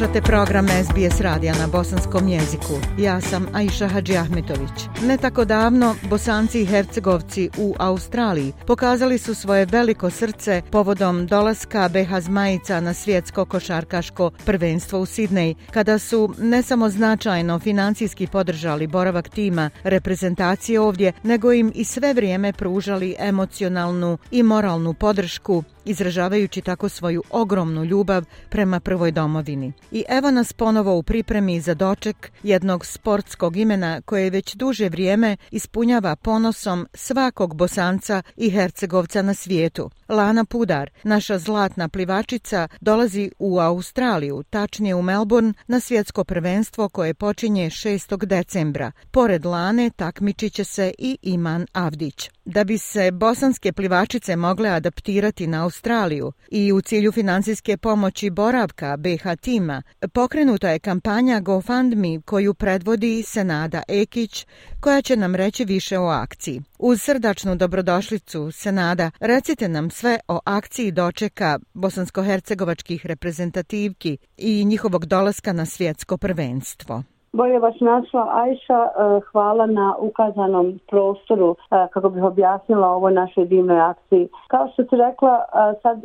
Slušate program SBS radija na bosanskom jeziku. Ja sam Aisha Hadži Ahmetović. Ne tako davno, bosanci i hercegovci u Australiji pokazali su svoje veliko srce povodom dolaska BH Zmajica na svjetsko košarkaško prvenstvo u Sidnej, kada su ne samo značajno financijski podržali boravak tima reprezentacije ovdje, nego im i sve vrijeme pružali emocionalnu i moralnu podršku izražavajući tako svoju ogromnu ljubav prema prvoj domovini. I evo nas ponovo u pripremi za doček jednog sportskog imena koje već duže vrijeme ispunjava ponosom svakog bosanca i hercegovca na svijetu. Lana Pudar, naša zlatna plivačica, dolazi u Australiju, tačnije u Melbourne, na svjetsko prvenstvo koje počinje 6. decembra. Pored Lane takmičiće se i Iman Avdić. Da bi se bosanske plivačice mogle adaptirati na Australiju i u cilju financijske pomoći boravka BH tima, pokrenuta je kampanja GoFundMe koju predvodi Senada Ekić, koja će nam reći više o akciji. Uz srdačnu dobrodošlicu, Senada, recite nam sve o akciji dočeka bosansko-hercegovačkih reprezentativki i njihovog dolaska na svjetsko prvenstvo. Bolje vas našla Ajša, eh, hvala na ukazanom prostoru eh, kako bih objasnila ovo našoj divnoj akciji. Kao što ti rekla, eh, sad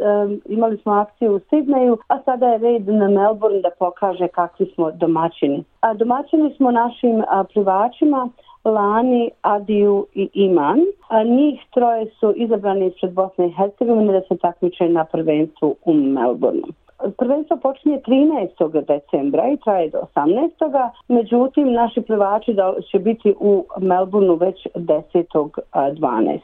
imali smo akciju u Sidneju, a sada je red na Melbourne da pokaže kakvi smo domaćini. A domaćini smo našim plivačima, Lani, Adiju i Iman. A njih troje su izabrani ispred Bosne i Hercegovine da se takmiče na prvenstvu u Melbourneu. Prvenstvo počinje 13. decembra i traje do 18. Međutim, naši plivači će biti u Melbourneu već 10. 12.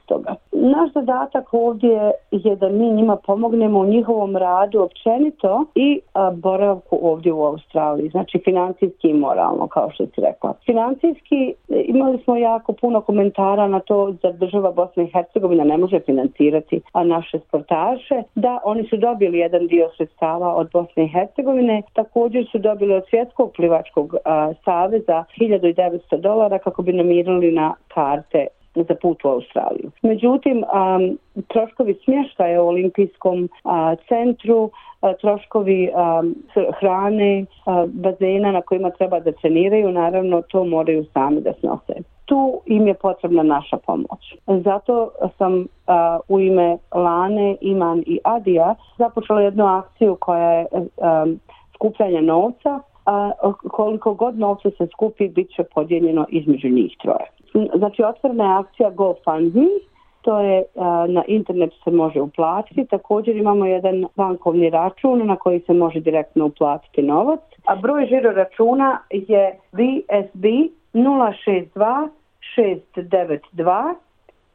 Naš zadatak ovdje je da mi njima pomognemo u njihovom radu općenito i boravku ovdje u Australiji. Znači, financijski i moralno, kao što si rekla. Financijski imali smo jako puno komentara na to da država Bosna i Hercegovina ne može financirati naše sportaše, da oni su dobili jedan dio sredstava od Bosne i Hercegovine. Također su dobili od svjetskog plivačkog a, saveza 1900 dolara kako bi namirali na karte za put u Australiju. Međutim, um, troškovi smještaja u olimpijskom a, centru, a, troškovi a, hrane, a, bazena na kojima treba da treniraju, naravno to moraju sami da snose tu im je potrebna naša pomoć. Zato sam a, u ime Lane, Iman i Adija započela jednu akciju koja je a, skupljanje novca. A, koliko god novca se skupi, bit će podijeljeno između njih troje. Znači, otvorena je akcija GoFundMe, to je a, na internetu se može uplatiti. Također imamo jedan bankovni račun na koji se može direktno uplatiti novac. A broj žiro računa je VSB 062 692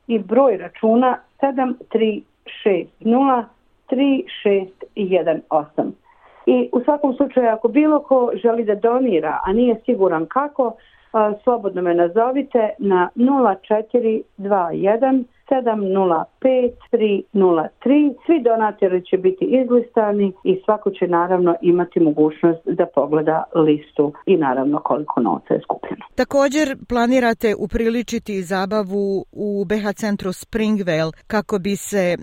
i broj računa 73603618. I u svakom slučaju ako bilo ko želi da donira, a nije siguran kako, slobodno me nazovite na 0421 705-303. Svi donatori će biti izlistani i svako će naravno imati mogućnost da pogleda listu i naravno koliko novca je skupljeno. Također planirate upriličiti zabavu u BH centru Springvale kako bi se e,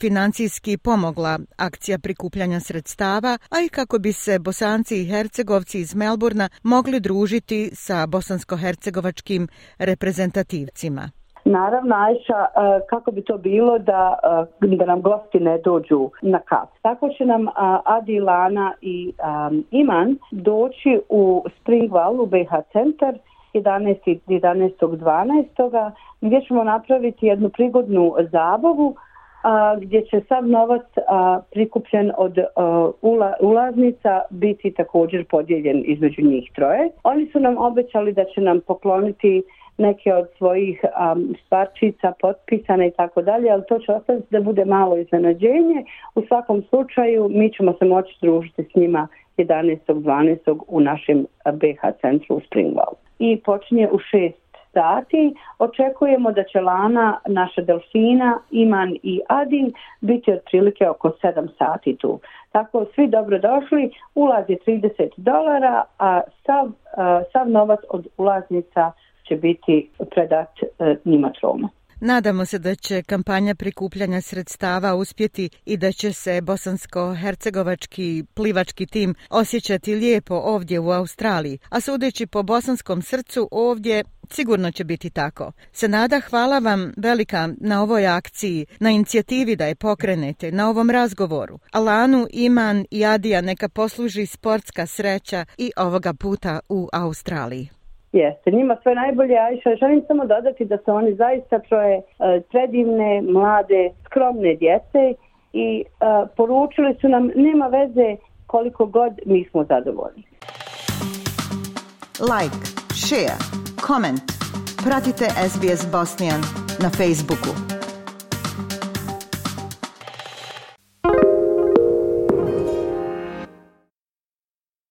financijski pomogla akcija prikupljanja sredstava, a i kako bi se bosanci i hercegovci iz Melburna mogli družiti sa bosansko-hercegovačkim reprezentativcima. Naravno, Ajša, e, kako bi to bilo da, e, da nam gosti ne dođu na kap. Tako će nam e, Adi, Lana i um, Iman doći u Springval u BH centar 11. 11. 12. gdje ćemo napraviti jednu prigodnu zabavu a, gdje će sav novac a, prikupljen od a, ula, ulaznica biti također podijeljen između njih troje. Oni su nam obećali da će nam pokloniti neke od svojih um, stvarčica potpisane i tako dalje, ali to će ostati da bude malo iznenađenje. U svakom slučaju mi ćemo se moći družiti s njima 11. 12. u našem BH centru u Springwell. I počinje u 6 sati. Očekujemo da će Lana, naša delfina, Iman i Adin biti otprilike oko 7 sati tu. Tako svi dobrodošli, ulaz je 30 dolara, a sav, sav novac od ulaznica će biti predat e, njima troma. Nadamo se da će kampanja prikupljanja sredstava uspjeti i da će se bosansko-hercegovački plivački tim osjećati lijepo ovdje u Australiji, a sudeći po bosanskom srcu ovdje Sigurno će biti tako. Senada, hvala vam velika na ovoj akciji, na inicijativi da je pokrenete, na ovom razgovoru. Alanu, Iman i Adija neka posluži sportska sreća i ovoga puta u Australiji. Jeste, njima sve najbolje, Ajša. Želim samo dodati da su oni zaista troje e, predivne, mlade, skromne djece i uh, poručili su nam nema veze koliko god mi smo zadovoljni. Like, share, comment. Pratite SBS Bosnian na Facebooku.